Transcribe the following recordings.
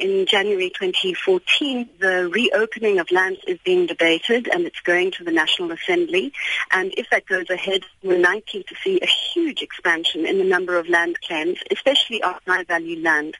In January 2014, the reopening of lands is being debated and it's going to the National Assembly. And if that goes ahead, we're likely to see a huge expansion in the number of land claims, especially on high value land.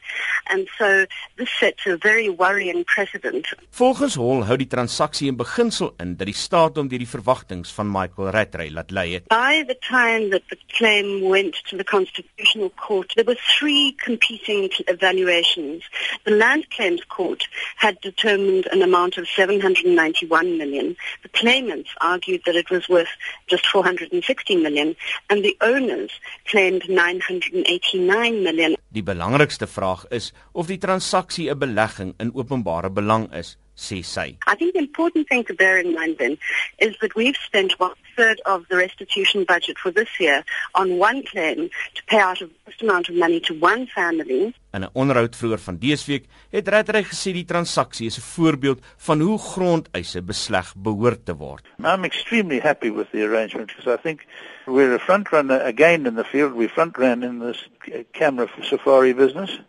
And so this sets a very worrying precedent. Volgens Hall hou die transaksie in beginsel in dat die staat hom deur die verwagtinge van Michael Rattray laat lei het. By the time that the claim went to the Constitutional Court, there were three competing evaluations. The Land Claims Court had determined an amount of 791 million. The claimants argued that it was worth just 460 million and the owners claimed 989 million. Die belangrikste vraag is of die transaksie 'n belegging in openbare belang is sê sy. I think the important thing to bear in mind then is that we've spent one third of the restitution budget for this year on one claim to pay out a vast amount of money to one family. In 'n onderhoud vroeër van dese week het Rattray gesê die transaksie is 'n voorbeeld van hoe grondeise besleg behoort te word. I'm extremely happy with the arrangement because I think we're a front runner again in the field. We front ran in this camera safari business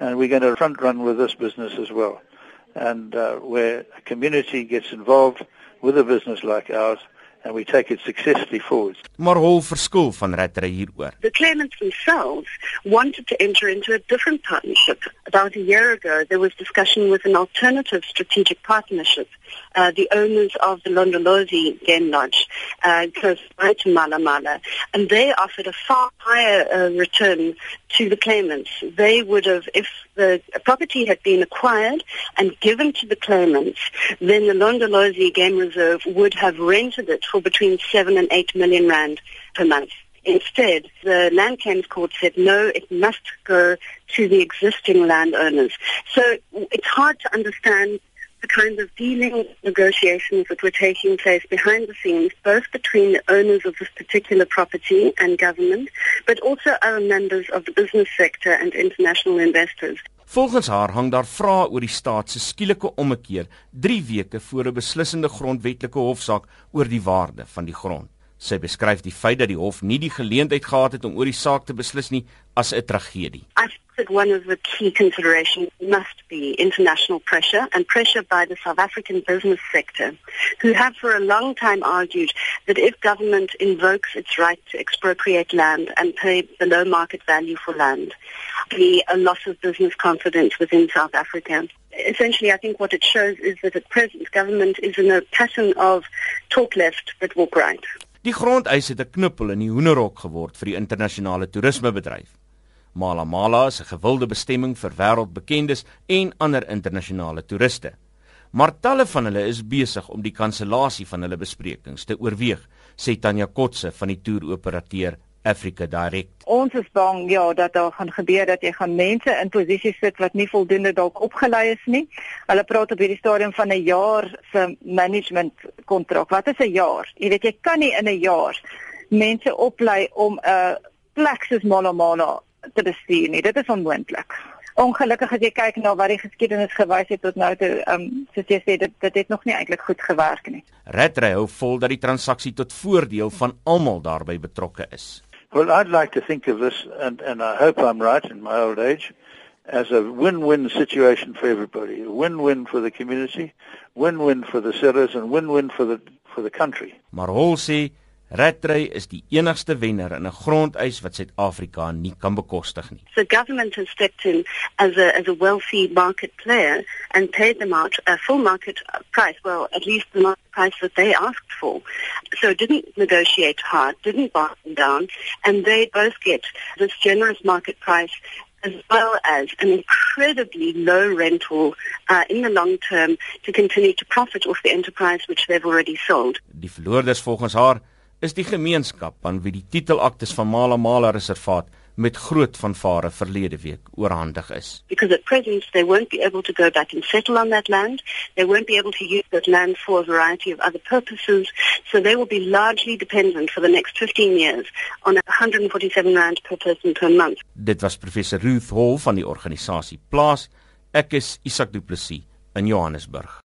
and we're going to front run with this business as well. And uh, where a community gets involved with a business like ours and we take it successfully forward. Maar hoe verskil van Rattray hieroor? The claimants themselves wanted to enter into a different partnership. About a year ago there was discussion with an alternative strategic partnership. Uh, the owners of the Londolozi Game Lodge uh, close by to Mala Mala and they offered a far higher uh, return to the claimants. They would have, if the property had been acquired and given to the claimants, then the Londolozi Game Reserve would have rented it for between seven and eight million rand per month. Instead, the Land Claims Court said no, it must go to the existing landowners. So it's hard to understand the kind of dealing negotiations that were taking place behind the scenes, both between the owners of this particular property and government, but also other members of the business sector and international investors. Volgens haar hang daar vrae oor die staat se skielike ommekeer 3 weke voor 'n beslissende grondwetlike hofsaak oor die waarde van die grond. Sy beskryf die feit dat die hof nie die geleentheid gehad het om oor die saak te beslis nie as 'n tragedie. That one of the key considerations must be international pressure and pressure by the South African business sector, who have for a long time argued that if government invokes its right to expropriate land and pay below market value for land, be a loss of business confidence within South Africa. Essentially, I think what it shows is that at present, government is in a pattern of talk left but walk right. Die grondeis het 'n knuppel in die hoenderhok geword vir die internasionale toerismebedryf. Mala Mala is 'n gewilde bestemming vir wêreldbekendes en ander internasionale toeriste. Maar talle van hulle is besig om die kansellasie van hulle besprekings te oorweeg, sê Tanya Kotse van die toeroperateur Africa Direct. Ons is bang ja dat daar gaan gebeur dat jy gaan mense in posisies sit wat nie voldoende dalk opgelei is nie. Hulle praat op hierdie stadium van 'n jaar se management kontrak. Wat is 'n jaar? Jy weet jy kan nie in 'n jaar mense oplei om 'n plek soos Malamala te bestuur nie. Dit is onmoontlik. Ongelukkig as jy kyk na wat die geskiedenis gewys het tot nou toe, ehm um, soos jy sê dit dit het nog nie eintlik goed gewerk nie. Redray hou vol dat die transaksie tot voordeel van almal daarbey betrokke is. Well, I'd like to think of this and and I hope I'm right in my old age as a win-win situation for everybody. A win-win for the community, win-win for the sellers and win-win for the for the country. Maar hol sê Rattray is die enigste wenner in 'n grondeis wat Suid-Afrika nie kan bekostig nie. The government has stepped in as a as a wealthy market player and paid them out a full market price, well, at least the market price that they asked for. So didn't negotiate hard, didn't bargain down, and they both get this generous market price as well as an incredibly low rental uh, in the long term to continue to profit off the enterprise which they've already sold. Die verloorders volgens haar is die gemeenskap aan wie die titelaktes van Mala Mala Reservaat met groot vanvare verlede week oorhandig is. Because at present they won't be able to go back and settle on that land. They won't be able to use that land for a variety of other purposes. So they will be largely dependent for the next 15 years on 147 rand per person per month. Dit was professor Ruth Hall van die organisasie Plaas. Ek is Isak Du Plessis in Johannesburg.